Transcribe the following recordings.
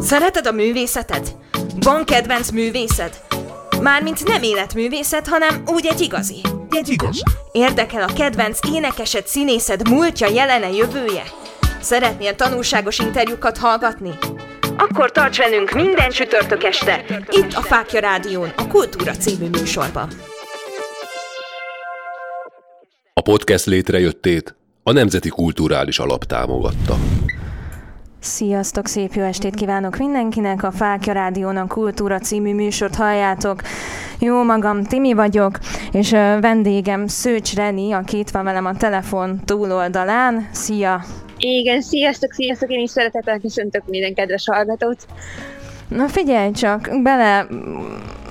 Szereted a művészetet? Van kedvenc művészed? Mármint nem életművészet, hanem úgy egy igazi. Egy igaz. Érdekel a kedvenc énekesed, színészed múltja, jelene, jövője? Szeretnél tanulságos interjúkat hallgatni? Akkor tarts velünk minden csütörtök este, itt a Fákja Rádión, a Kultúra című műsorban. A podcast létrejöttét a Nemzeti Kulturális Alap támogatta. Sziasztok, szép jó estét kívánok mindenkinek! A Fákja Rádiónak Kultúra című műsort halljátok. Jó magam, Timi vagyok, és vendégem Szőcs Reni, aki itt van velem a telefon túloldalán. Szia! Igen, sziasztok, sziasztok, én is szeretettel köszöntök minden kedves hallgatót. Na figyelj csak, bele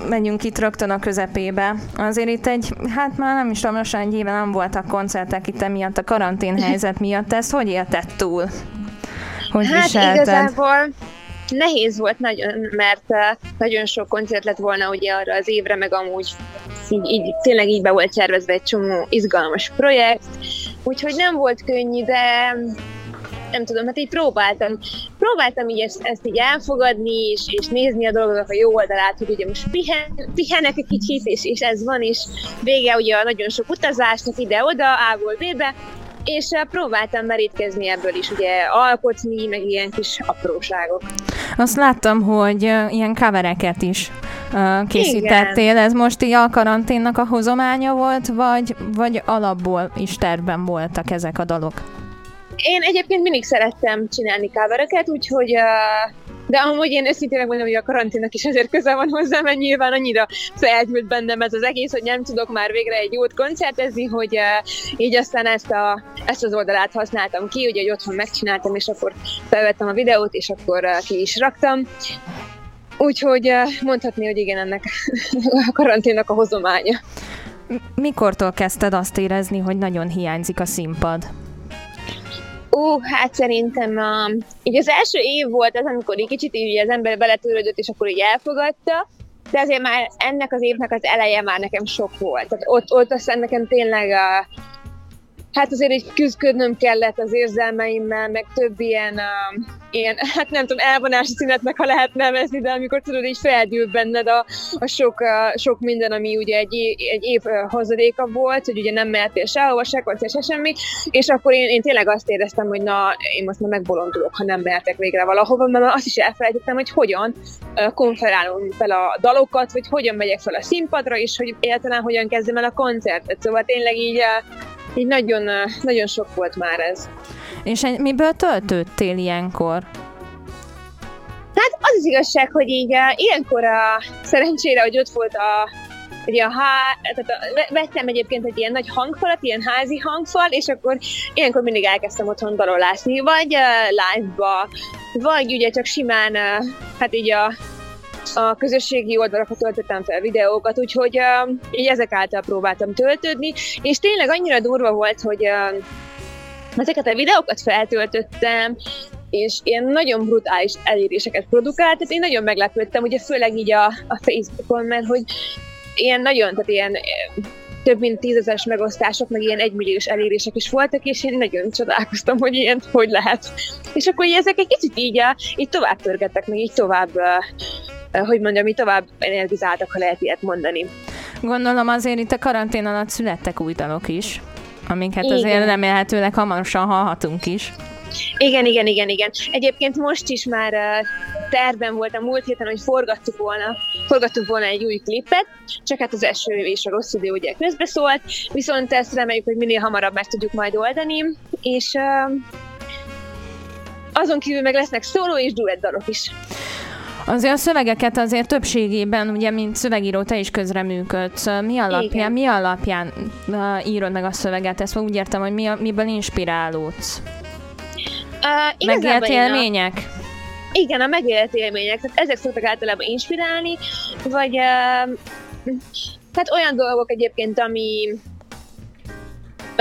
megyünk itt rögtön a közepébe. Azért itt egy, hát már nem is tudom, lassan egy éve nem voltak koncertek itt emiatt a karantén helyzet miatt. Ezt hogy élted túl? Hogy hát viselted? igazából nehéz volt nagyon, mert nagyon sok koncert lett volna ugye arra az évre, meg amúgy így, így, tényleg így be volt szervezve egy csomó izgalmas projekt, úgyhogy nem volt könnyű, de nem tudom, hát így próbáltam, próbáltam így ezt, ezt így elfogadni, és, és nézni a dolgoknak a jó oldalát, hogy ugye most pihen, pihenek egy kicsit, és, és ez van, és vége ugye a nagyon sok utazásnak ide-oda, A-ból B-be, és uh, próbáltam merítkezni ebből is, ugye alkotni, meg ilyen kis apróságok. Azt láttam, hogy uh, ilyen covereket is uh, készítettél. Igen. Ez most így a karanténnak a hozománya volt, vagy, vagy alapból is tervben voltak ezek a dalok? Én egyébként mindig szerettem csinálni covereket, úgyhogy uh, de amúgy én őszintén megmondom, hogy a karanténnak is azért közel van hozzá, mert nyilván annyira felgyűlt bennem ez az egész, hogy nem tudok már végre egy jót koncertezni, hogy uh, így aztán ezt, a, ezt az oldalát használtam ki, ugye, hogy otthon megcsináltam, és akkor felvettem a videót, és akkor uh, ki is raktam. Úgyhogy uh, mondhatni, hogy igen, ennek a karanténnak a hozománya. Mikortól kezdted azt érezni, hogy nagyon hiányzik a színpad? Ú, hát szerintem um, így az első év volt az, amikor egy kicsit így az ember beletörődött, és akkor így elfogadta, de azért már ennek az évnek az eleje már nekem sok volt. Tehát ott, ott aztán nekem tényleg a, hát azért egy küzdködnöm kellett az érzelmeimmel, meg több ilyen, uh, ilyen hát nem tudom, elvonási szünetnek, ha lehet nevezni, de amikor tudod, így felgyűl benned a, a sok, uh, sok minden, ami ugye egy, egy év hozadéka volt, hogy ugye nem mehetél sehova, se koncert, se semmi, és akkor én, én tényleg azt éreztem, hogy na, én most már megbolondulok, ha nem mehetek végre valahova, mert azt is elfelejtettem, hogy hogyan konferálom fel a dalokat, vagy hogyan megyek fel a színpadra, és hogy egyáltalán hogyan kezdem el a koncertet. Szóval tényleg így így nagyon, nagyon sok volt már ez. És miből töltődtél ilyenkor? Hát az az igazság, hogy így ilyenkor a szerencsére, hogy ott volt a ugye a há, tehát a, ve- vettem egyébként egy ilyen nagy hangfalat, ilyen házi hangfal, és akkor ilyenkor mindig elkezdtem otthon dalolászni, vagy uh, live-ba, vagy ugye csak simán, uh, hát így a, a közösségi oldalakra töltöttem fel videókat, úgyhogy uh, így ezek által próbáltam töltődni, és tényleg annyira durva volt, hogy uh, ezeket a videókat feltöltöttem, és ilyen nagyon brutális eléréseket produkált, tehát én nagyon meglepődtem, ugye főleg így a, a Facebookon, mert hogy ilyen nagyon, tehát ilyen eh, több mint tízezeres megosztások, meg ilyen egymilliós elérések is voltak, és én nagyon csodálkoztam, hogy ilyen hogy lehet. És akkor ezek egy kicsit így, így tovább törgettek, meg így tovább, eh, hogy mondjam, így tovább energizáltak, ha lehet ilyet mondani. Gondolom azért itt a karantén alatt születtek új dalok is, amiket Igen. azért remélhetőleg hamarosan hallhatunk is. Igen, igen, igen, igen. Egyébként most is már uh, tervben volt a múlt héten, hogy forgattuk volna, forgattuk volna egy új klipet, csak hát az eső és a rossz idő ugye közbeszólt, viszont ezt reméljük, hogy minél hamarabb meg tudjuk majd oldani, és uh, azon kívül meg lesznek szóló és duett dalok is. Azért a szövegeket azért többségében, ugye, mint szövegíró, te is közreműködsz. Mi alapján, Igen. mi alapján írod meg a szöveget? Ezt úgy értem, hogy mi a, miből inspirálódsz? Uh, Megélt én a- élmények? Igen, a megélt élmények, tehát ezek szoktak általában inspirálni, vagy uh, hát olyan dolgok egyébként, ami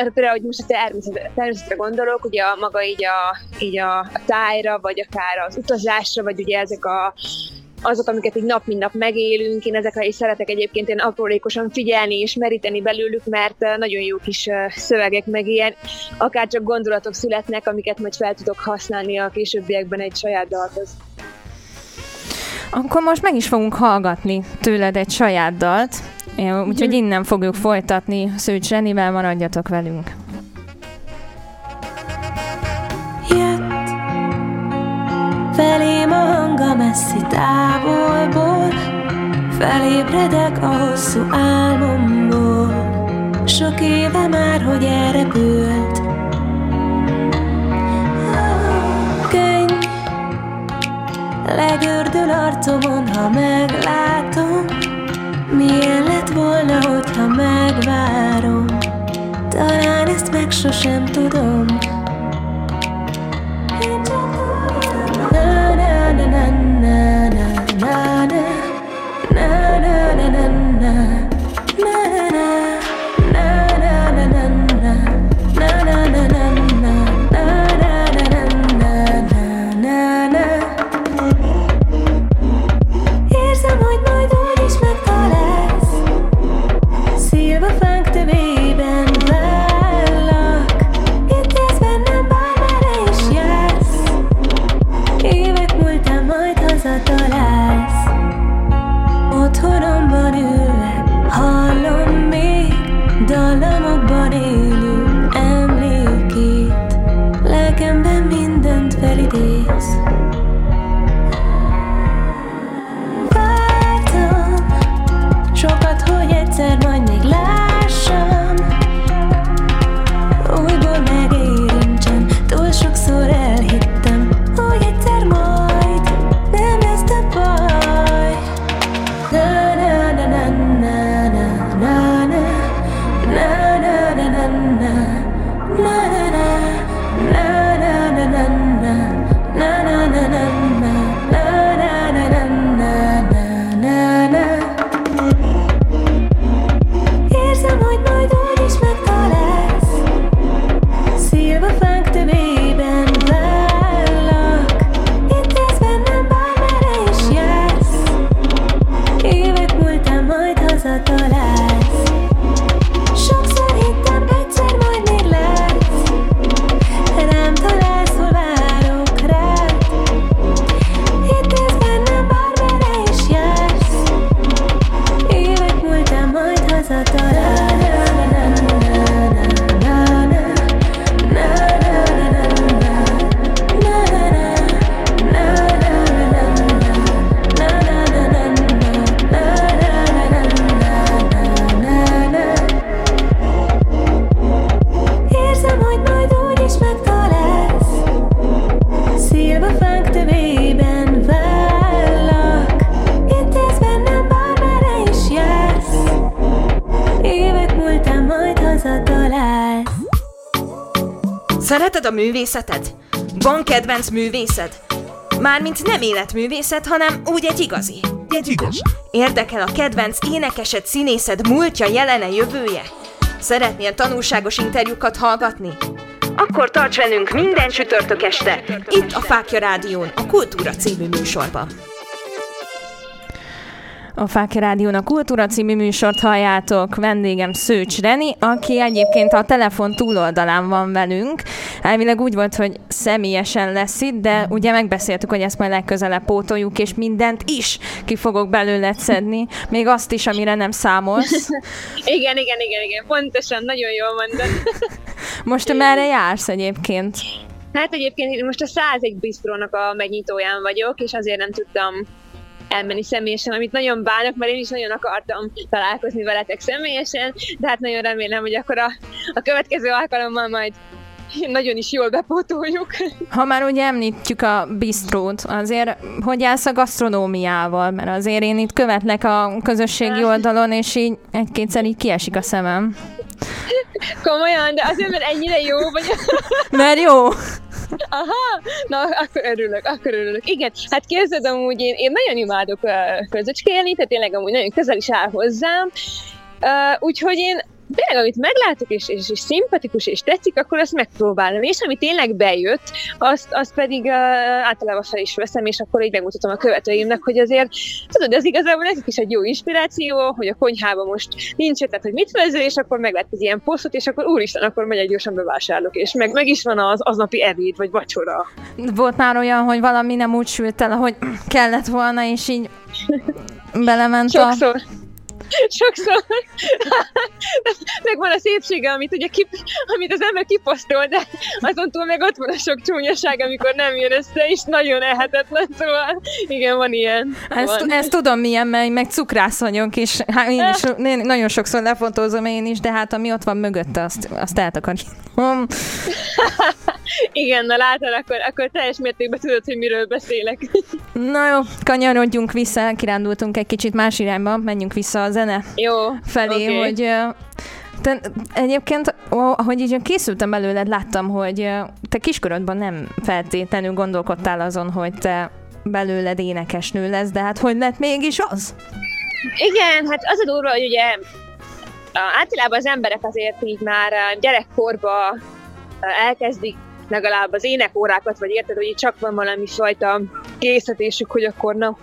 mert például, hogy most a természetre, természetre gondolok, ugye a maga így a, így a, a tájra, vagy akár az utazásra, vagy ugye ezek a azok, amiket így nap mint nap megélünk, én ezekre is szeretek egyébként én aprólékosan figyelni és meríteni belőlük, mert eh, nagyon jó kis eh, szövegek, meg ilyen. Akár csak gondolatok születnek, amiket majd fel tudok használni a későbbiekben egy saját dalhoz. Akkor most meg is fogunk hallgatni tőled egy saját dalt, úgyhogy innen fogjuk folytatni. Szőcs Zsenivel maradjatok velünk. Jött felém a hanga messzi távolból, felébredek a hosszú álmomból. Sok éve már, hogy elrepült Legördül arcomon, ha meglátom Milyen meg sosem tudom a művészeted? Van kedvenc művészed? Mármint nem életművészet, hanem úgy egy igazi. Egy igazi. Érdekel a kedvenc énekesed, színészed múltja, jelene, jövője? Szeretnél tanulságos interjúkat hallgatni? Akkor tarts velünk minden csütörtök este, itt a Fákja Rádión, a Kultúra című műsorban. A Fáki Rádión a Kultúra című műsort halljátok. Vendégem Szőcs Reni, aki egyébként a telefon túloldalán van velünk. Elvileg úgy volt, hogy személyesen lesz itt, de ugye megbeszéltük, hogy ezt majd legközelebb pótoljuk, és mindent is ki fogok belőle szedni. Még azt is, amire nem számolsz. igen, igen, igen, igen. Pontosan, nagyon jól mondod. Most merre jársz egyébként? Hát egyébként én most a 101 bistrónak a megnyitóján vagyok, és azért nem tudtam elmenni személyesen, amit nagyon bánok, mert én is nagyon akartam találkozni veletek személyesen, de hát nagyon remélem, hogy akkor a, a következő alkalommal majd nagyon is jól bepótoljuk. Ha már ugye említjük a bistrót, azért hogy állsz a gasztronómiával? Mert azért én itt követlek a közösségi oldalon, és így egy-kétszer így kiesik a szemem. Komolyan, de azért, mert ennyire jó vagy. Mert jó. Aha, na akkor örülök, akkor örülök. Igen, hát képzeld amúgy én, én nagyon imádok uh, közöcskélni, tehát tényleg amúgy nagyon közel is áll hozzám, uh, úgyhogy én tényleg, amit meglátok, és, és, és szimpatikus, és tetszik, akkor azt megpróbálom. És ami tényleg bejött, azt, azt pedig uh, általában fel is veszem, és akkor így megmutatom a követőimnek, hogy azért, tudod, ez igazából nekik is egy jó inspiráció, hogy a konyhában most nincs tehát hogy mit vező, és akkor meglett az ilyen posztot, és akkor úristen, akkor megy egy gyorsan bevásárlok, és meg, meg is van az aznapi ebéd, vagy vacsora. Volt már olyan, hogy valami nem úgy sült el, ahogy kellett volna, és így belement a... Sokszor. Sokszor. meg van a szépsége, amit ugye kip, amit az ember kiposztol, de azon túl meg ott van a sok csúnyaság, amikor nem jön össze, és nagyon elhetetlen, szóval igen, van ilyen. Ezt, van. ezt tudom milyen, mert meg cukrász vagyok, és hát én is én nagyon sokszor lefotózom én is, de hát ami ott van mögötte, azt, azt eltakarítom. Igen, na látod, akkor, akkor teljes mértékben tudod, hogy miről beszélek. Na jó, kanyarodjunk vissza, kirándultunk egy kicsit más irányba, menjünk vissza a zene Jó. felé, oké. hogy te, egyébként, ahogy így készültem belőled, láttam, hogy te kiskorodban nem feltétlenül gondolkodtál azon, hogy te belőled énekesnő lesz, de hát hogy lett mégis az? Igen, hát az a durva, hogy ugye általában az emberek azért így már gyerekkorba elkezdik legalább az énekórákat, vagy érted, hogy csak van valami fajta készítésük, hogy akkor na,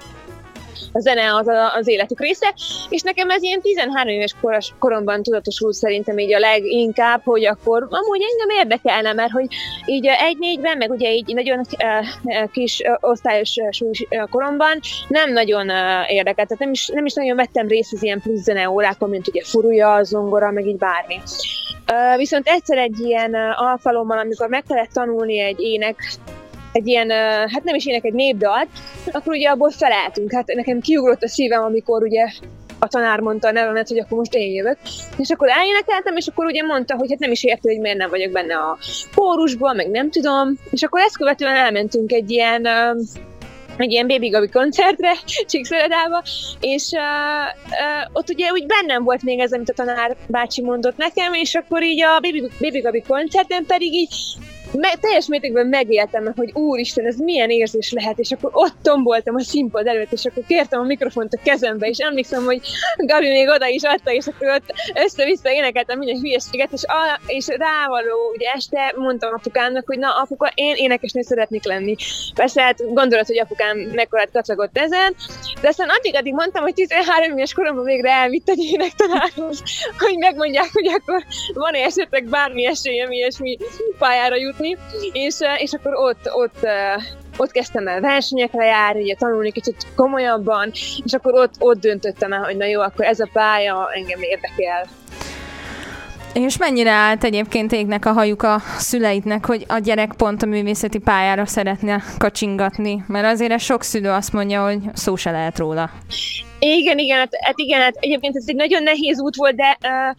a zene az a, az életük része, és nekem ez ilyen 13 éves koros, koromban tudatosult szerintem így a leginkább, hogy akkor amúgy engem érdekelne, mert hogy így egy-négyben, meg ugye így nagyon uh, kis uh, osztályos súlyos koromban nem nagyon érdekelt, tehát nem is, nem is nagyon vettem részt az ilyen plusz zene órákon, mint ugye furúja, zongora, meg így bármi. Viszont egyszer egy ilyen alkalommal, amikor meg kellett tanulni egy ének, egy ilyen, hát nem is ének, egy népdalt, akkor ugye abból felálltunk. Hát nekem kiugrott a szívem, amikor ugye a tanár mondta a nevemet, hogy akkor most én jövök. És akkor elénekeltem, és akkor ugye mondta, hogy hát nem is érte, hogy miért nem vagyok benne a kórusban, meg nem tudom. És akkor ezt követően elmentünk egy ilyen egy ilyen Baby Gabi koncertre, Csíkszeredába, és uh, uh, ott ugye úgy bennem volt még ez, amit a tanár bácsi mondott nekem, és akkor így a Baby, Baby Gabi koncerten pedig így me- teljes mértékben megéltem, hogy úristen, ez milyen érzés lehet, és akkor ott tomboltam a színpad előtt, és akkor kértem a mikrofont a kezembe, és emlékszem, hogy Gabi még oda is adta, és akkor ott össze-vissza énekeltem minden hülyeséget, és, a, és rávaló, ugye este mondtam apukámnak, hogy na apuka, én énekesnő szeretnék lenni. Persze hát gondolod, hogy apukám mekkorát kacagott ezen, de aztán addig-addig mondtam, hogy 13 éves koromban végre elvitt egy énektanárhoz, hogy megmondják, hogy akkor van-e esetleg bármi esélyem ilyesmi pályára jutni, és, eh, és akkor ott, ott, eh, ott kezdtem el versenyekre járni, ugye tanulni kicsit komolyabban, és akkor ott, ott döntöttem el, hogy na jó, akkor ez a pálya engem érdekel. És mennyire állt egyébként égnek a hajuk a szüleidnek, hogy a gyerek pont a művészeti pályára szeretne kacsingatni? Mert azért sok szülő azt mondja, hogy szó se lehet róla. Igen, igen, hát, hát igen, hát egyébként ez egy nagyon nehéz út volt, de uh,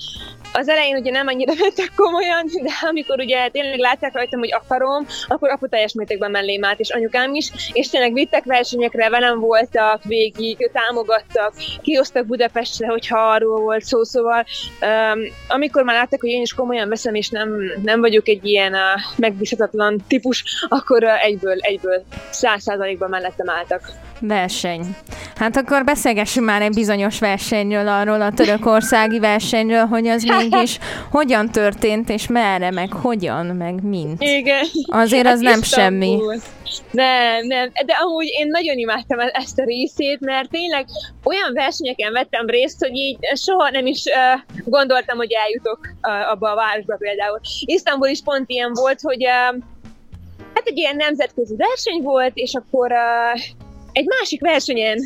az elején ugye nem annyira vettek komolyan, de amikor ugye tényleg látták rajtam, hogy akarom, akkor apu teljes mértékben mellém állt, és anyukám is, és tényleg vittek versenyekre, velem voltak végig, támogattak, kihoztak Budapestre, hogyha arról volt szó, szóval um, amikor már látták, hogy én is komolyan veszem, és nem, nem vagyok egy ilyen uh, megbízhatatlan típus, akkor uh, egyből, egyből száz százalékban mellettem álltak. Verseny. Hát akkor beszélgessünk már egy bizonyos versenyről, arról a törökországi versenyről, hogy az mégis hogyan történt, és merre, meg hogyan, meg mint. Igen. Azért az nem semmi. Isztambul. Nem, nem, de amúgy én nagyon imádtam ezt a részét, mert tényleg olyan versenyeken vettem részt, hogy így soha nem is uh, gondoltam, hogy eljutok uh, abba a városba például. Isztambul is pont ilyen volt, hogy uh, hát egy ilyen nemzetközi verseny volt, és akkor uh, egy másik versenyen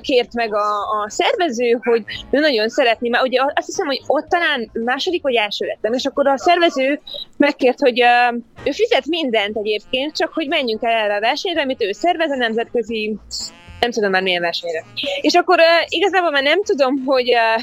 kért meg a, a szervező, hogy ő nagyon szeretné, mert ugye azt hiszem, hogy ott talán második vagy első lettem, és akkor a szervező megkért, hogy uh, ő fizet mindent egyébként, csak hogy menjünk el erre a versenyre, amit ő szervez a nemzetközi, nem tudom már milyen versenyre. És akkor uh, igazából már nem tudom, hogy uh,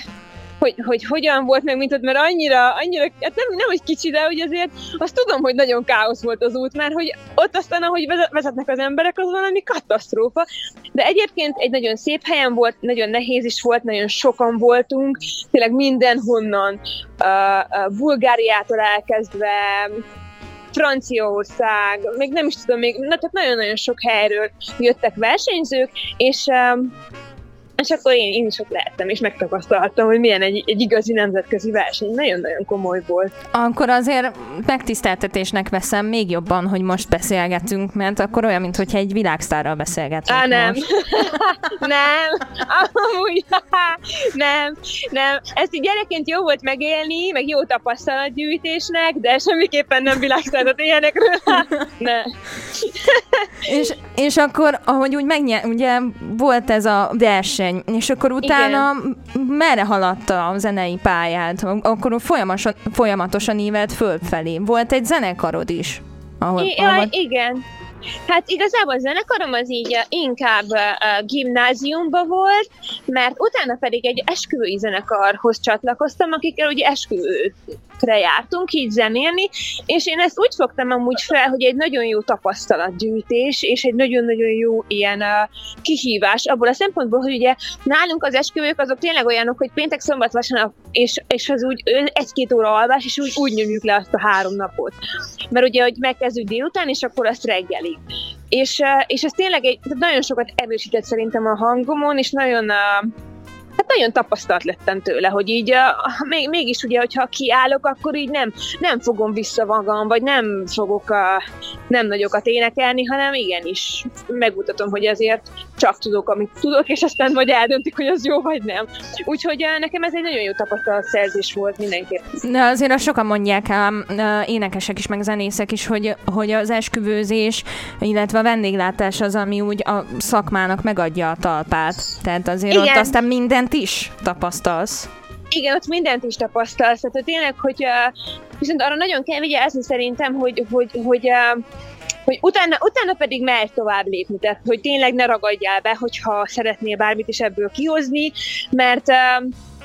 hogy, hogy hogyan volt meg, mint ott, mert annyira, annyira, hát nem, nem egy kicsi, de hogy azért azt tudom, hogy nagyon káosz volt az út, mert hogy ott aztán, ahogy vezet- vezetnek az emberek, az valami katasztrófa. De egyébként egy nagyon szép helyen volt, nagyon nehéz is volt, nagyon sokan voltunk, tényleg mindenhonnan, uh, uh, Bulgáriától elkezdve, Franciaország, még nem is tudom, még, na, tehát nagyon-nagyon sok helyről jöttek versenyzők, és um, És akkor én, én is ott lehettem, és megtapasztaltam, hogy milyen egy, egy igazi nemzetközi verseny. Nagyon-nagyon komoly volt. Akkor azért megtiszteltetésnek veszem még jobban, hogy most beszélgetünk, mert akkor olyan, mintha egy világsztárral beszélgetünk Á, nem. nem. Amúgy, nem. Nem. Ezt így gyerekként jó volt megélni, meg jó tapasztalatgyűjtésnek, de semmiképpen nem világsztárat élnek róla. Ne. És, és akkor, ahogy úgy megnyer, ugye volt ez a verseny, és akkor utána merre haladt a zenei pályád? Akkor folyamatosan, folyamatosan ívelt fölfelé. Volt egy zenekarod is? Ahol, I- ahol, ja, igen. Hát igazából a zenekarom az így uh, inkább uh, gimnáziumban volt, mert utána pedig egy esküvői zenekarhoz csatlakoztam, akikkel ugye esküvőkre jártunk így zenélni, és én ezt úgy fogtam amúgy fel, hogy egy nagyon jó tapasztalatgyűjtés, és egy nagyon-nagyon jó ilyen uh, kihívás abból a szempontból, hogy ugye nálunk az esküvők azok tényleg olyanok, hogy péntek, szombat, vasárnap, és, és az úgy egy-két óra alvás, és úgy, úgy nyomjuk le azt a három napot. Mert ugye, hogy megkezdjük délután, és akkor azt reggelig. És, eh, és ez tényleg egy, nagyon sokat erősített szerintem a hangomon, és nagyon, eh, hát nagyon tapasztalt lettem tőle, hogy így még, mégis ugye, hogyha kiállok, akkor így nem, nem fogom vissza magam, vagy nem fogok a, nem nagyokat énekelni, hanem igenis megmutatom, hogy azért csak tudok, amit tudok, és aztán majd eldöntik, hogy az jó vagy nem. Úgyhogy nekem ez egy nagyon jó tapasztalatszerzés volt mindenképp. De azért azt sokan mondják, ám, énekesek is, meg zenészek is, hogy, hogy az esküvőzés, illetve a vendéglátás az, ami úgy a szakmának megadja a talpát. Tehát azért Igen. ott aztán mindent is tapasztalsz. Igen, ott mindent is tapasztalsz. Tehát tényleg, hogy viszont arra nagyon kell vigyázni szerintem, hogy, hogy, hogy, hogy utána, utána pedig merj tovább lépni, tehát hogy tényleg ne ragadjál be, hogyha szeretnél bármit is ebből kihozni, mert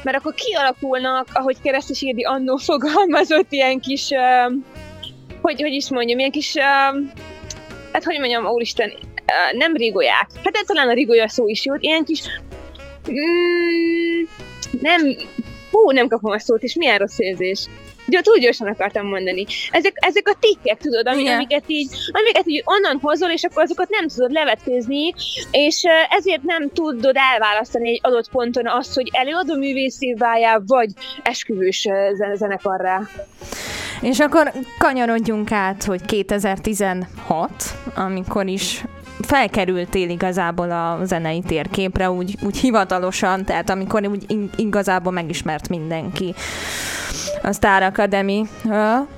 mert akkor kialakulnak, ahogy Keresztes Ildi annó fogalmazott, ilyen kis, hogy, hogy is mondjam, ilyen kis, hát hogy mondjam, úristen, nem rigolyák. Hát ez talán a rigolya szó is jó, ilyen kis, mm, nem, hú, nem kapom a szót, és milyen rossz érzés. Ugye túl gyorsan akartam mondani. Ezek, ezek a tikkek, tudod, ami, Igen. amiket így, amiket így onnan hozol, és akkor azokat nem tudod levetkőzni, és ezért nem tudod elválasztani egy adott ponton azt, hogy előadó művészé váljál, vagy esküvős zen- zenekarrá. És akkor kanyarodjunk át, hogy 2016, amikor is felkerültél igazából a zenei térképre, úgy, úgy hivatalosan, tehát amikor úgy in- igazából megismert mindenki a Star Academy.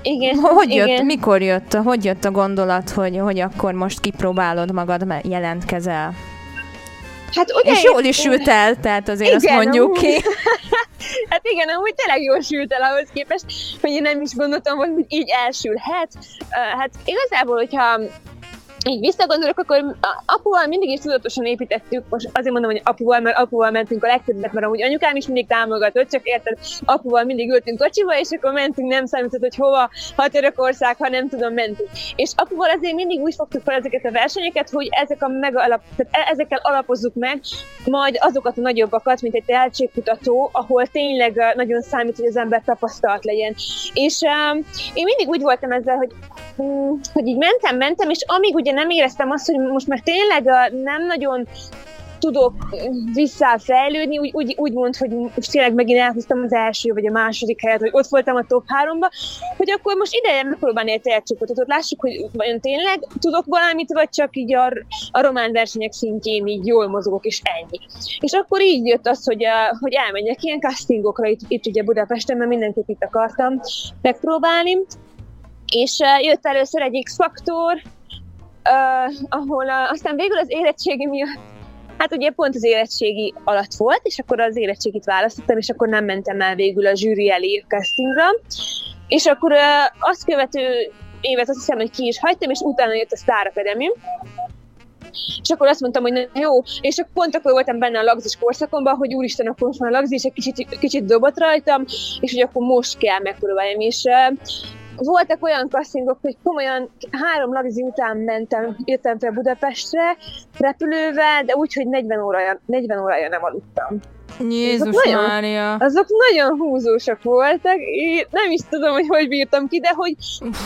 Igen, Hogy jött, igen. mikor jött, hogy jött a gondolat, hogy, hogy akkor most kipróbálod magad, mert jelentkezel? Hát ugye, És jól is sült el, tehát azért azt Igen, mondjuk amúgy. ki. Hát igen, amúgy tényleg jól sült el ahhoz képest, hogy én nem is gondoltam, hogy így elsülhet. Uh, Hát igazából, hogyha így visszagondolok, akkor apuval mindig is tudatosan építettük, most azért mondom, hogy apuval, mert apuval mentünk a legtöbbet, mert amúgy anyukám is mindig támogatott, csak érted, apuval mindig ültünk kocsiba, és akkor mentünk, nem számított, hogy hova, ha Törökország, ha nem tudom, mentünk. És apuval azért mindig úgy fogtuk fel ezeket a versenyeket, hogy ezek a megalap, tehát e- ezekkel alapozzuk meg, majd azokat a nagyobbakat, mint egy tehetségkutató, ahol tényleg nagyon számít, hogy az ember tapasztalt legyen. És um, én mindig úgy voltam ezzel, hogy mm, hogy így mentem, mentem, és amíg ugye nem éreztem azt, hogy most már tényleg nem nagyon tudok visszafejlődni, úgy, úgy, úgy mond, hogy most tényleg megint elhúztam az első vagy a második helyet, vagy ott voltam a top háromba, hogy akkor most ideje megpróbálni egy tehetségkutatót. Lássuk, hogy vajon tényleg tudok valamit, vagy csak így a, a román versenyek szintjén így jól mozogok, és ennyi. És akkor így jött az, hogy, uh, hogy elmenjek ilyen castingokra itt, itt ugye Budapesten, mert mindenképp itt akartam megpróbálni. És uh, jött először egy X-faktor, uh, ahol uh, aztán végül az érettségi miatt Hát ugye pont az érettségi alatt volt, és akkor az érettségit választottam, és akkor nem mentem el végül a zsűri elé castingra. És akkor uh, azt követő évet azt hiszem, hogy ki is hagytam, és utána jött a Star Academy. És akkor azt mondtam, hogy na, jó, és akkor pont akkor voltam benne a lagzis korszakomban, hogy úristen, akkor most már a lagzis egy kicsit, kicsit dobott rajtam, és hogy akkor most kell megpróbáljam. És voltak olyan castingok, hogy komolyan három lagzi után mentem, jöttem fel Budapestre repülővel, de úgy, hogy 40 órája, 40 órája nem aludtam. Jézus nagyon- Mária. azok nagyon húzósak voltak, én nem is tudom, hogy hogy bírtam ki, de hogy,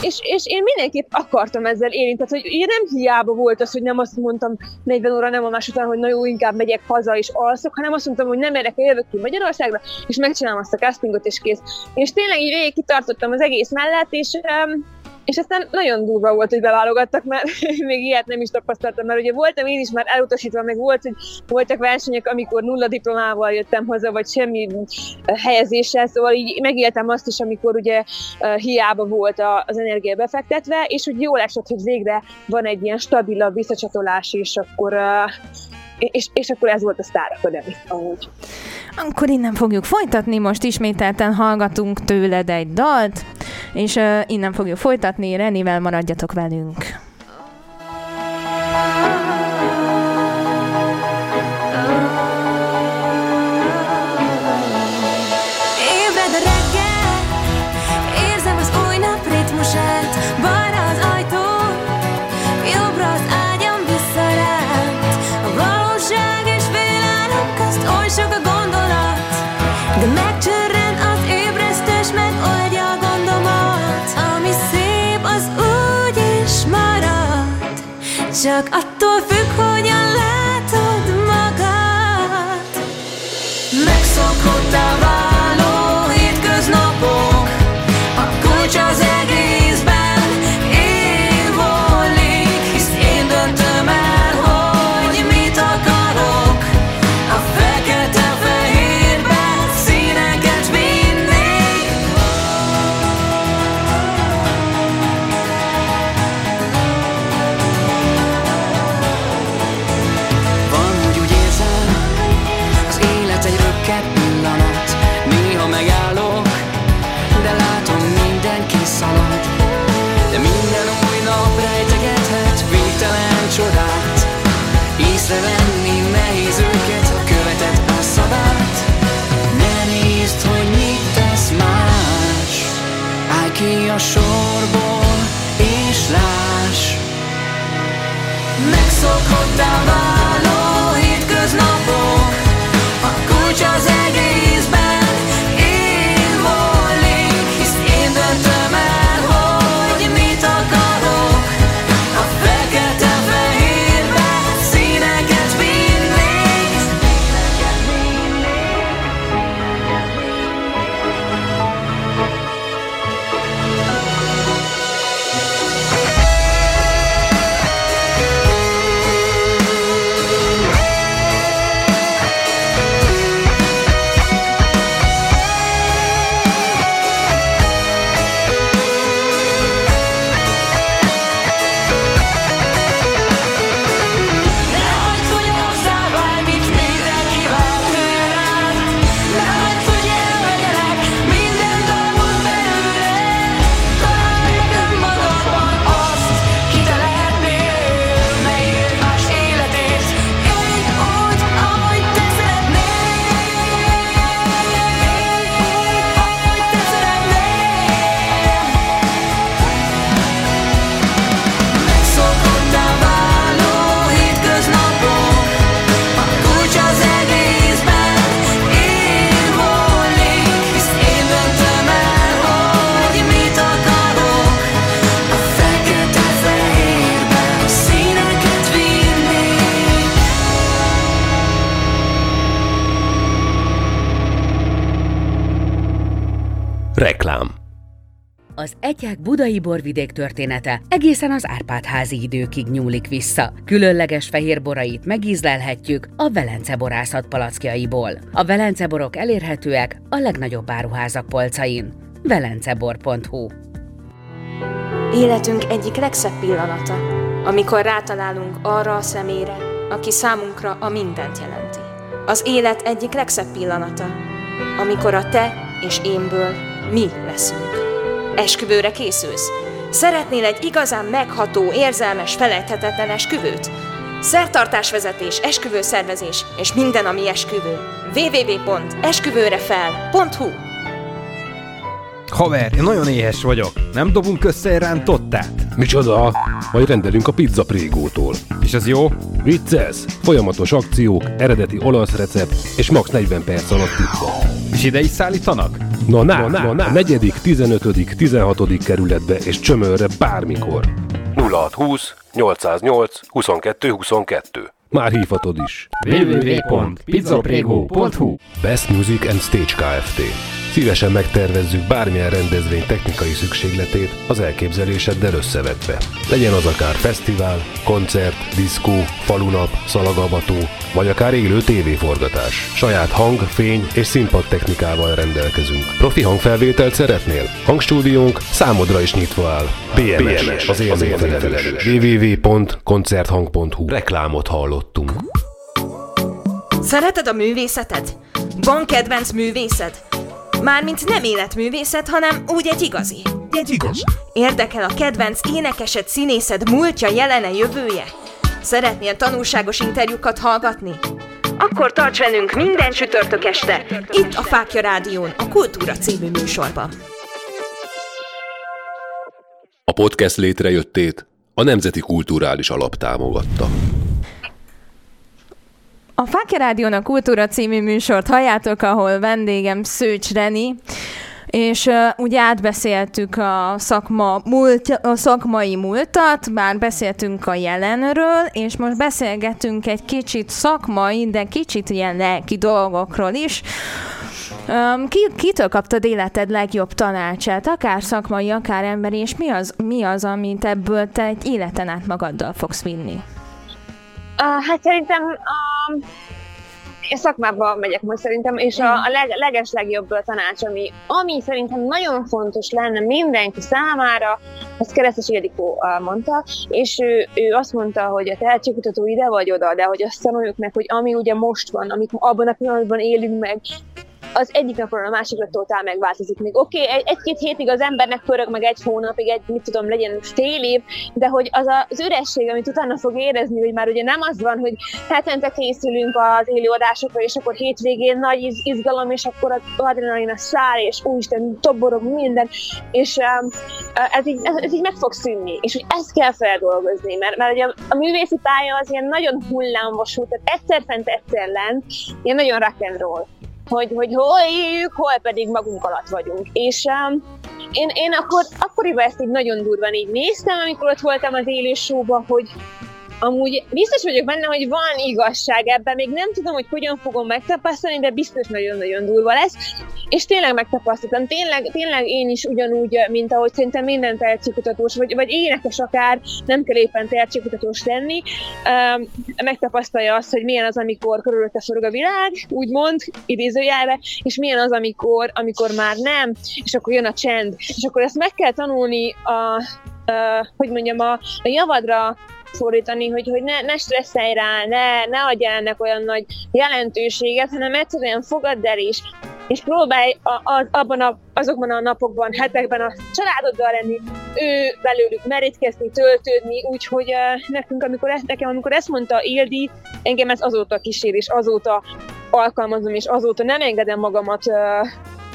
és, és én mindenképp akartam ezzel élni, tehát hogy én nem hiába volt az, hogy nem azt mondtam 40 óra nem más után, hogy na jó, inkább megyek haza és alszok, hanem azt mondtam, hogy nem erre jövök ki Magyarországra, és megcsinálom azt a castingot, és kész. És tényleg így végig kitartottam az egész mellett, és um, és aztán nagyon durva volt, hogy beválogattak, mert még ilyet nem is tapasztaltam, mert ugye voltam én is már elutasítva, meg volt, hogy voltak versenyek, amikor nulla diplomával jöttem haza, vagy semmi helyezéssel, szóval így megéltem azt is, amikor ugye uh, hiába volt az energia befektetve, és hogy jól esett, hogy végre van egy ilyen stabilabb visszacsatolás, és akkor uh, és, és akkor ez volt a Star Academy, amúgy. Akkor innen fogjuk folytatni, most ismételten hallgatunk tőled egy dalt, és uh, innen fogjuk folytatni, Renivel maradjatok velünk. Csak attól down Az Egyák budai borvidék története egészen az Árpád-házi időkig nyúlik vissza. Különleges fehér borait megízlelhetjük a Velence borászat palackjaiból. A Velence borok elérhetőek a legnagyobb áruházak polcain. velencebor.hu Életünk egyik legszebb pillanata, amikor rátalálunk arra a személyre, aki számunkra a mindent jelenti. Az élet egyik legszebb pillanata, amikor a te és énből mi leszünk. Esküvőre készülsz? Szeretnél egy igazán megható, érzelmes, felejthetetlen esküvőt? Szertartásvezetés, esküvőszervezés és minden, ami esküvő. www.esküvőrefel.hu Haver, én nagyon éhes vagyok. Nem dobunk össze rántottát? Micsoda? Majd rendelünk a pizza prégótól. És az jó? Vicces! Folyamatos akciók, eredeti olasz recept és max 40 perc alatt pizza. És ide is szállítanak? Na, na, na, na, na. Negyedik, 15., 16. kerületbe és csömörre bármikor. 0620 808 22 22. Már hívhatod is. www.pizzaprego.hu Best Music and Stage Kft. Szívesen megtervezzük bármilyen rendezvény technikai szükségletét az elképzeléseddel összevetve. Legyen az akár fesztivál, koncert, diszkó, falunap, szalagavató, vagy akár élő tévéforgatás. Saját hang, fény és színpad technikával rendelkezünk. Profi hangfelvételt szeretnél? Hangstúdiónk számodra is nyitva áll. BMS, BMS az élményfelelős. www.koncerthang.hu Reklámot hallottunk. Szereted a művészetet? Van kedvenc művészed? Mármint nem életművészet, hanem úgy egy igazi. Egy igaz. Érdekel a kedvenc énekesed, színészed múltja, jelene, jövője? Szeretnél tanulságos interjúkat hallgatni? Akkor tarts velünk minden csütörtök este, itt a Fákja Rádión, a Kultúra című műsorban. A podcast létrejöttét a Nemzeti Kulturális Alap támogatta. A Fákja Rádión a Kultúra című műsort halljátok, ahol vendégem Szőcs Reni, és uh, ugye átbeszéltük a, szakma múlt, a szakmai múltat, bár beszéltünk a jelenről, és most beszélgetünk egy kicsit szakmai, de kicsit ilyen lelki dolgokról is. Um, ki, kitől kaptad életed legjobb tanácsát, akár szakmai, akár emberi, és mi az, mi az, amit ebből te egy életen át magaddal fogsz vinni? Uh, hát szerintem um, én szakmába megyek most szerintem, és a, a leg, leges legjobb tanács, ami, ami szerintem nagyon fontos lenne mindenki számára, azt Keresztes Ildikó mondta, és ő, ő azt mondta, hogy a tehetségkutató ide vagy oda, de hogy azt tanuljuk meg, hogy ami ugye most van, amit abban a pillanatban élünk meg, az egyik napról a másikra totál megváltozik. Még oké, okay, egy-két hétig az embernek pörög, meg egy hónapig, egy, mit tudom, legyen fél év, de hogy az a, az üresség, amit utána fog érezni, hogy már ugye nem az van, hogy hetente készülünk az élőadásokra, és akkor hétvégén nagy iz, izgalom, és akkor az adrenalin a száll, és úristen, toborog minden, és um, ez, így, ez, ez így meg fog szűnni, és hogy ezt kell feldolgozni, mert, mert ugye a művészi pálya az ilyen nagyon hullámvasú, tehát egyszer fent, egyszer lent, ilyen nagyon rock and roll hogy, hogy hol éljük, hol pedig magunk alatt vagyunk. És um, én, én akkor, akkoriban ezt így nagyon durván így néztem, amikor ott voltam az élő showba, hogy, Amúgy biztos vagyok benne, hogy van igazság ebben, még nem tudom, hogy hogyan fogom megtapasztalni, de biztos nagyon-nagyon durva lesz. És tényleg megtapasztaltam, tényleg, tényleg én is ugyanúgy, mint ahogy szerintem minden tehetségkutatós, vagy, vagy énekes akár, nem kell éppen tehetségkutatós lenni, megtapasztalja azt, hogy milyen az, amikor körülötte forog a világ, úgymond, idézőjelbe, és milyen az, amikor, amikor már nem, és akkor jön a csend. És akkor ezt meg kell tanulni a, a hogy mondjam, a, a javadra szólítani, hogy, hogy ne, ne stresszelj rá, ne, ne adj ennek olyan nagy jelentőséget, hanem egyszerűen fogadd el is, és próbálj a, a, abban a, azokban a napokban, hetekben a családoddal lenni, ő belőlük merítkezni, töltődni, úgyhogy uh, nekünk, amikor, ezt, nekem, amikor ezt mondta Ildi, engem ez azóta kísér, és azóta alkalmazom, és azóta nem engedem magamat uh,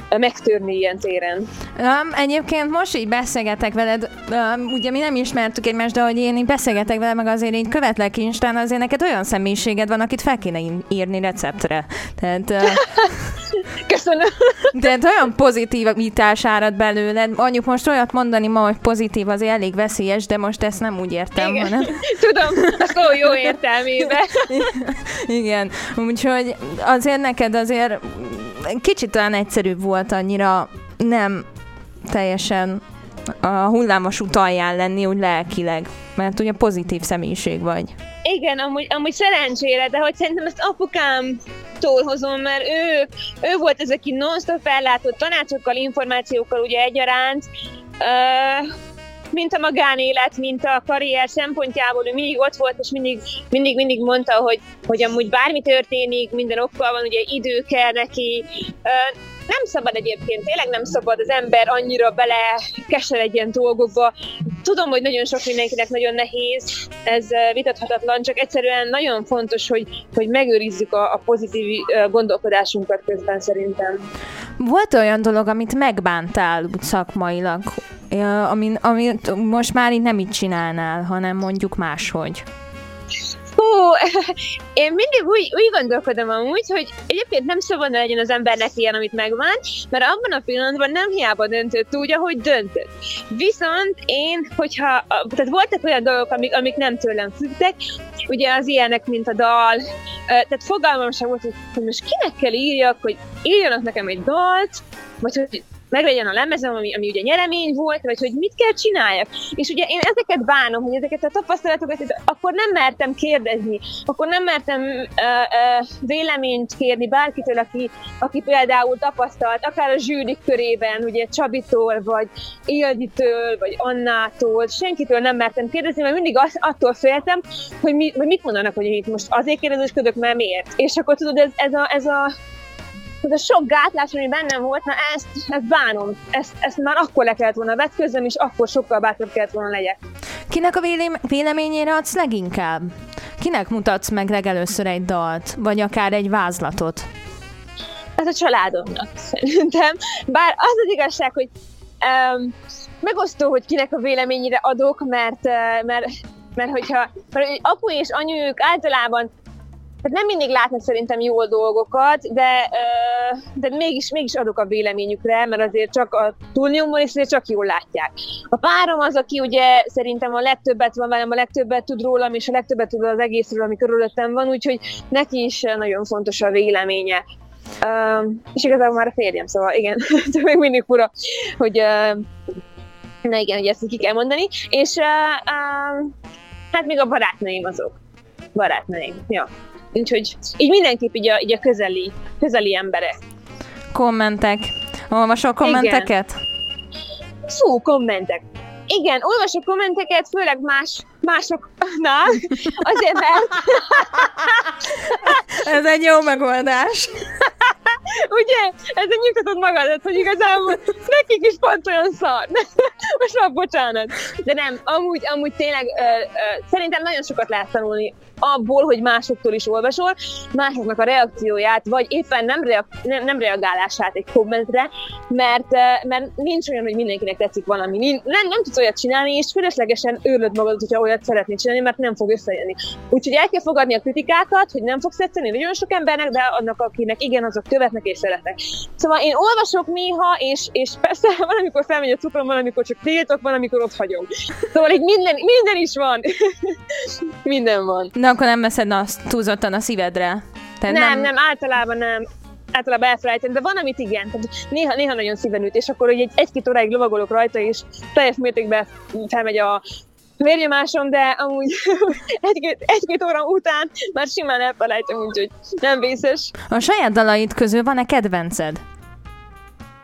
megtörni ilyen téren. Um, egyébként most így beszélgetek veled, um, ugye mi nem ismertük egymást, de hogy én így beszélgetek veled, meg azért így követlek Instán, azért neked olyan személyiséged van, akit fel kéne írni receptre. Tehát, uh, Köszönöm. Tehát olyan pozitivitás árad belőled. Anyjuk most olyat mondani ma, hogy pozitív azért elég veszélyes, de most ezt nem úgy értem, Igen. hanem... Tudom, a szó jó értelmében. Igen, úgyhogy azért neked azért kicsit talán egyszerűbb volt annyira nem teljesen a hullámos utalján lenni, úgy lelkileg, mert ugye pozitív személyiség vagy. Igen, amúgy, amúgy szerencsére, de hogy szerintem ezt apukámtól hozom, mert ő, ő volt ez, aki non-stop ellátott tanácsokkal, információkkal ugye egyaránt, uh, mint a magánélet, mint a karrier szempontjából, ő mindig ott volt, és mindig, mindig, mindig mondta, hogy, hogy amúgy bármi történik, minden okkal van, ugye idő kell neki. Nem szabad egyébként, tényleg nem szabad az ember annyira bele keseredjen dolgokba. Tudom, hogy nagyon sok mindenkinek nagyon nehéz, ez vitathatatlan, csak egyszerűen nagyon fontos, hogy, hogy megőrizzük a, a pozitív gondolkodásunkat közben szerintem. Volt olyan dolog, amit megbántál úgy szakmailag, Ja, amit, amit most már így nem így csinálnál, hanem mondjuk máshogy. Hú, én mindig úgy, úgy gondolkodom amúgy, hogy egyébként nem szabadna legyen az embernek ilyen, amit megvánt, mert abban a pillanatban nem hiába döntött úgy, ahogy döntött. Viszont én, hogyha, tehát voltak olyan dolgok, amik, amik nem tőlem függtek, ugye az ilyenek, mint a dal, tehát fogalmam sem volt, hogy most kinek kell írjak, hogy írjanak nekem egy dalt, vagy hogy meglegyen a lemezem, ami, ami ugye nyeremény volt, vagy hogy mit kell csináljak. És ugye én ezeket bánom, hogy ezeket a tapasztalatokat, akkor nem mertem kérdezni, akkor nem mertem uh, uh, véleményt kérni bárkitől, aki, aki például tapasztalt, akár a zsűrik körében, ugye Csabitól, vagy Ilditől, vagy Annától, senkitől nem mertem kérdezni, mert mindig az, attól féltem, hogy, mi, hogy mit mondanak, hogy itt most azért kérdezősködök, mert miért. És akkor tudod, ez, ez, a, ez a ez a sok gátlás, ami bennem volt, na ezt, ezt bánom. Ezt, ezt már akkor le kellett volna vetközöm, és akkor sokkal bátrabb kellett volna legyek. Kinek a véleményére adsz leginkább? Kinek mutatsz meg legelőször egy dalt, vagy akár egy vázlatot? Ez a családomnak szerintem. Bár az az igazság, hogy um, megosztó, hogy kinek a véleményére adok, mert, uh, mert mert hogyha mert apu és anyu ők általában tehát nem mindig látnak szerintem jó dolgokat, de, de mégis, mégis adok a véleményükre, mert azért csak a túlnyomó és azért csak jól látják. A párom az, aki ugye szerintem a legtöbbet van velem, a legtöbbet tud rólam, és a legtöbbet tud az egészről, ami körülöttem van, úgyhogy neki is nagyon fontos a véleménye. És igazából már a férjem, szóval igen, csak még mindig fura, hogy uh, na igen, hogy ezt ki kell mondani. És hát még a barátnőim azok. Barátnőim, ja. Úgyhogy így mindenképp így a, így a közeli, közeli emberek. Kommentek. Olvasol kommenteket? Igen. Fú, kommentek. Igen, olvasok kommenteket, főleg más, másoknál, azért mert... Ez egy jó megoldás. Ugye? Ezzel nyugtatod magadat, hogy igazából nekik is pont olyan szar. Most már bocsánat. De nem, amúgy, amúgy tényleg ö, ö, szerintem nagyon sokat lehet tanulni abból, hogy másoktól is olvasol, másoknak a reakcióját, vagy éppen nem, reak- nem, nem reagálását egy kommentre, mert, mert nincs olyan, hogy mindenkinek tetszik valami. Nem, nem tudsz olyat csinálni, és fölöslegesen őrlöd magad, hogyha olyat szeretnél csinálni, mert nem fog összejönni. Úgyhogy el kell fogadni a kritikákat, hogy nem fogsz tetszeni nagyon sok embernek, de annak, akinek igen, azok követnek és szeretnek. Szóval én olvasok néha, és, és persze van, amikor felmegy a cukrom, van, amikor csak tiltok, van, amikor ott hagyom. Szóval így minden, minden is van. minden van. Na akkor nem veszed azt túlzottan a szívedre? Te nem, nem, nem, általában nem általában elfelejtem, de van, amit igen. Tehát néha, néha nagyon szíven üt, és akkor egy, egy-két óráig lovagolok rajta, és teljes mértékben felmegy a vérnyomásom, de amúgy egy-két, egy-két óra után már simán elfelejtem, úgyhogy nem vészes. A saját dalait közül van-e kedvenced?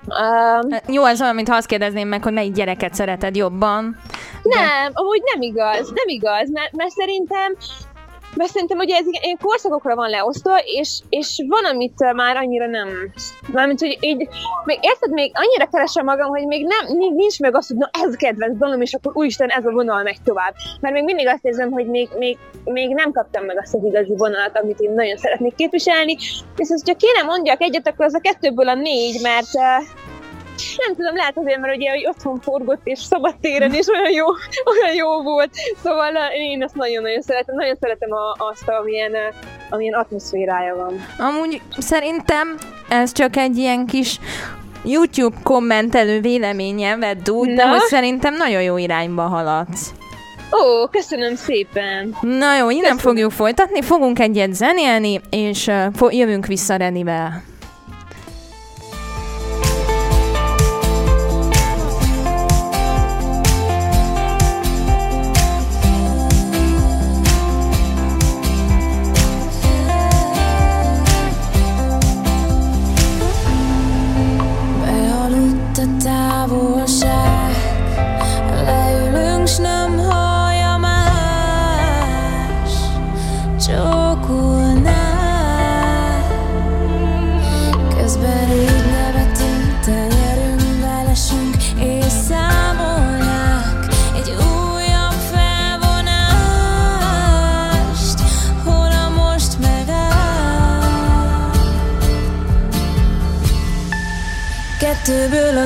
Um, Jó, ez olyan, mintha azt kérdezném meg, hogy melyik gyereket szereted jobban. De... Nem, amúgy nem igaz, nem igaz, mert, mert szerintem mert szerintem ugye ez ilyen korszakokra van leosztva, és, és van, amit már annyira nem. Mármint, hogy így, még érted, még annyira keresem magam, hogy még nem, nincs meg az, hogy na ez kedvenc dalom, és akkor úristen, ez a vonal megy tovább. Mert még mindig azt érzem, hogy még, még, még nem kaptam meg azt az igazi vonalat, amit én nagyon szeretnék képviselni. Viszont, hogyha kéne mondjak egyet, akkor az a kettőből a négy, mert nem tudom, lehet azért, mert ugye hogy otthon forgott és szabadtéren, és olyan jó, olyan jó volt. Szóval eh, én ezt nagyon-nagyon szeretem, nagyon szeretem a, azt, amilyen, eh, amilyen atmoszférája van. Amúgy szerintem ez csak egy ilyen kis YouTube kommentelő véleménye vedd úgy, de hogy szerintem nagyon jó irányba haladsz. Ó, köszönöm szépen! Na jó, innen fogjuk folytatni, fogunk egyet zenélni, és uh, jövünk vissza Renivel. Kettőből a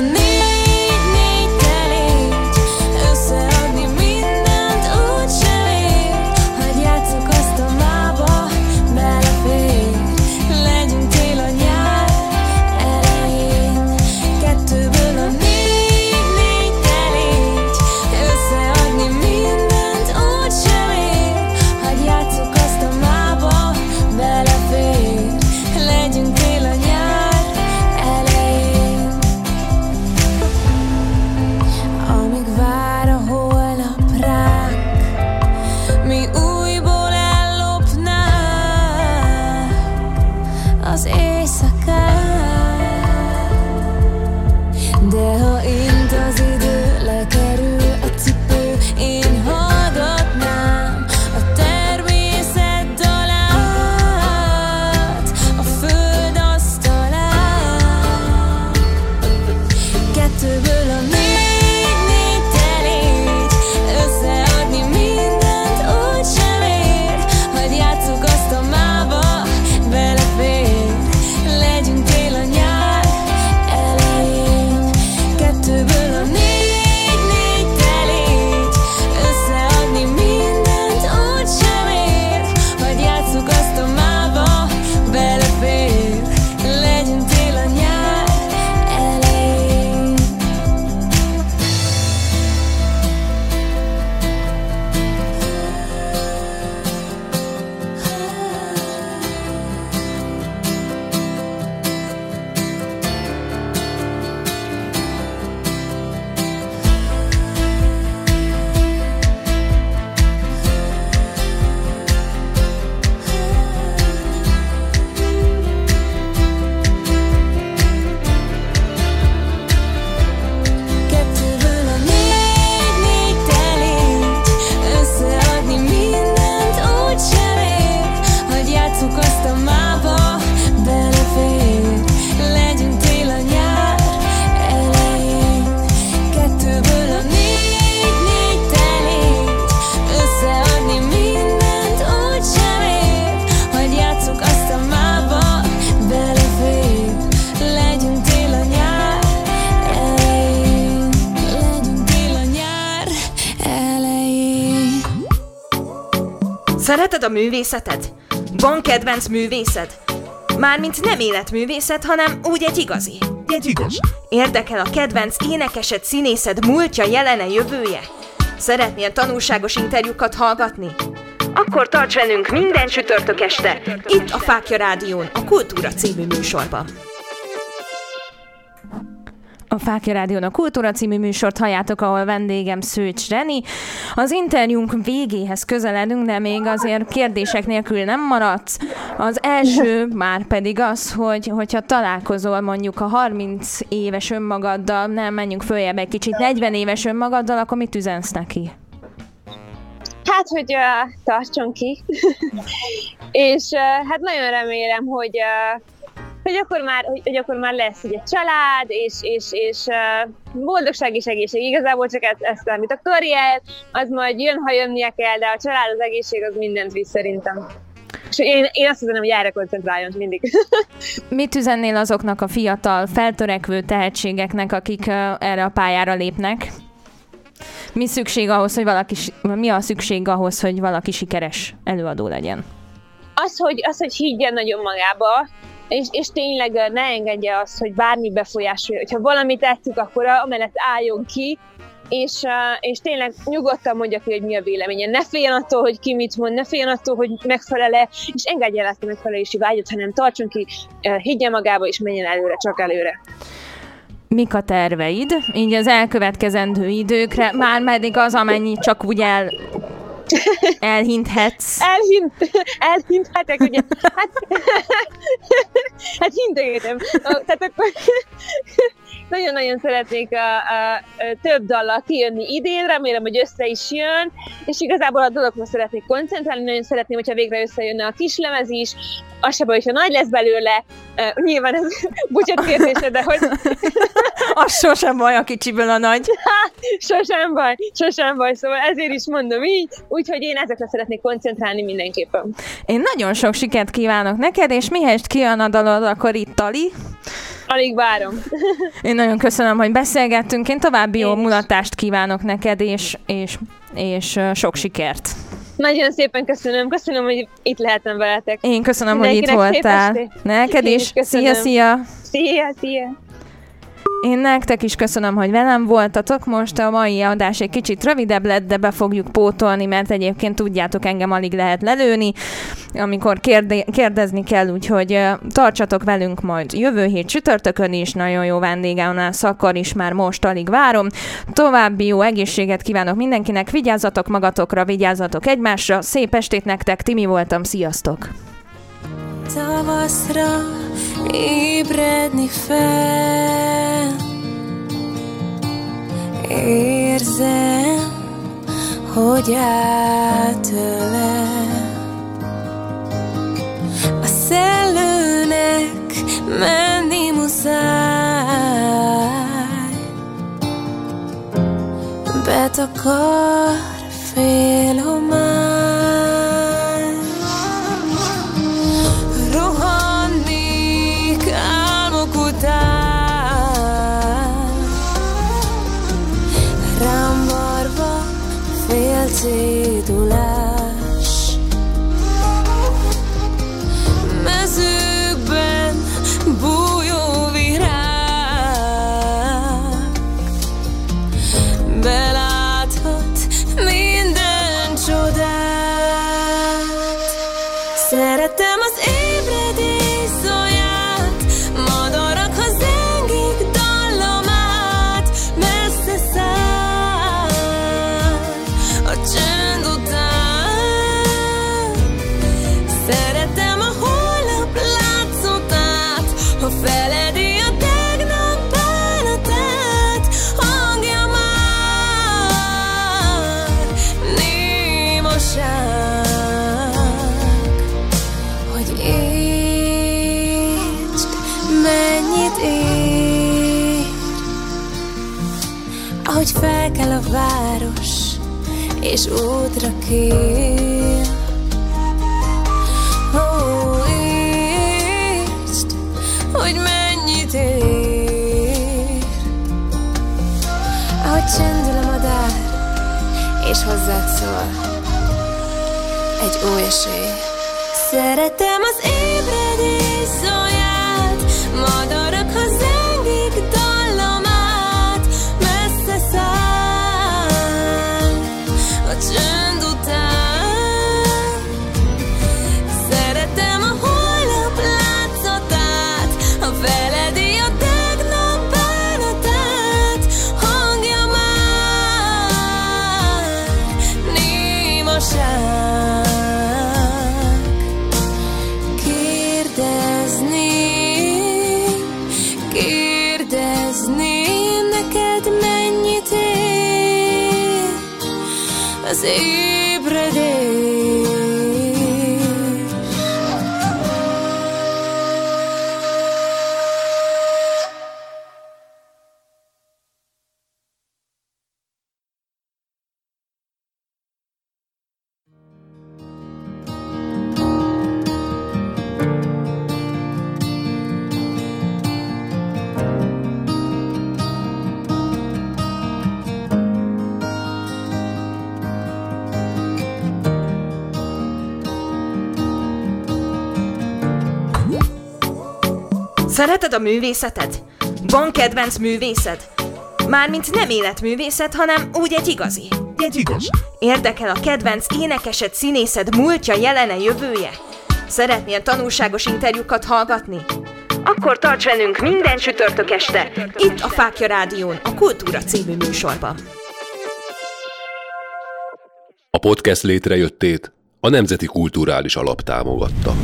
Szereted a művészetet? Van kedvenc művészed? Mármint nem életművészet, hanem úgy egy igazi. Egy igaz. Érdekel a kedvenc énekesed, színészed múltja, jelene, jövője? Szeretnél tanulságos interjúkat hallgatni? Akkor tarts velünk minden csütörtök este, itt a Fákja Rádión, a Kultúra című műsorban. A Fákja Rádión a Kultúra című műsort halljátok, ahol vendégem Szőcs Reni. Az interjúnk végéhez közeledünk, de még azért kérdések nélkül nem maradsz. Az első már pedig az, hogy hogyha találkozol mondjuk a 30 éves önmagaddal, nem menjünk följebb egy kicsit, 40 éves önmagaddal, akkor mit üzensz neki? Hát, hogy uh, tartson ki. és uh, hát nagyon remélem, hogy uh, hogy akkor már, hogy, hogy akkor már lesz ugye család, és, és, és uh, boldogság és egészség. Igazából csak ezt, ezt amit a karrier, az majd jön, ha jönnie kell, de a család, az egészség, az mindent visz szerintem. És én, én azt hiszem, hogy erre koncentráljon mindig. Mit üzennél azoknak a fiatal, feltörekvő tehetségeknek, akik erre a pályára lépnek? Mi szükség ahhoz, hogy valaki, mi a szükség ahhoz, hogy valaki sikeres előadó legyen? az, hogy, az, hogy higgyen nagyon magába, és, és tényleg ne engedje azt, hogy bármi befolyásolja. Hogyha valami tetszik, akkor amellett álljon ki, és, és tényleg nyugodtan mondja ki, hogy mi a véleménye. Ne féljen attól, hogy ki mit mond, ne féljen attól, hogy megfelele, és engedje el ezt a megfelelési vágyat, hanem tartson ki, higgyen magába, és menjen előre, csak előre. Mik a terveid? Így az elkövetkezendő időkre, már meddig az, amennyi csak úgy el, elhinthetsz. Elhint, elhinthetek, ugye? Hát, hát hintegetem. Tehát akkor nagyon-nagyon szeretnék a, a, a több dallal kijönni idén, remélem, hogy össze is jön, és igazából a dologra szeretnék koncentrálni, nagyon szeretném, hogyha végre összejönne a kislemez is, az se baj, hogyha nagy lesz belőle, uh, nyilván ez bocsánat kérdése, de hogy Az sosem baj a kicsiből a nagy. sosem baj, sosem baj, szóval ezért is mondom így, úgyhogy én ezekre szeretnék koncentrálni mindenképpen. Én nagyon sok sikert kívánok neked, és mihelyest kijön a dalod, akkor itt Tali. Alig várom. Én nagyon köszönöm, hogy beszélgettünk. Én további jó mulatást kívánok neked, és, és, és sok sikert. Nagyon szépen köszönöm, köszönöm, hogy itt lehetem veletek. Én köszönöm, hogy itt voltál. Neked is. Szia, szia! Szia, szia! Én nektek is köszönöm, hogy velem voltatok. Most a mai adás egy kicsit rövidebb lett, de be fogjuk pótolni, mert egyébként tudjátok, engem alig lehet lelőni, amikor kérde- kérdezni kell, úgyhogy tartsatok velünk majd jövő hét csütörtökön is, nagyon jó vendége, Szakar is már most alig várom. További jó egészséget kívánok mindenkinek, vigyázzatok magatokra, vigyázzatok egymásra, szép estét nektek, Timi voltam, sziasztok! Tavaszra ébredni fel. Érzem, hogy átölel. A szellőnek menni muszáj. Betakar fél homály És útra kér. Ó, értsd, hogy mennyit ér. Ahogy csendül a madár És hozzád szól Egy új esély. Szeretem az ébredés az Szereted a művészetet? Van kedvenc művészed? Mármint nem életművészet, hanem úgy egy igazi. Egy igaz. Érdekel a kedvenc énekesed, színészed múltja, jelene, jövője? Szeretnél tanulságos interjúkat hallgatni? Akkor tarts velünk minden csütörtök este, itt a Fákja Rádión, a Kultúra című műsorban. A podcast létrejöttét a Nemzeti Kulturális Alap támogatta.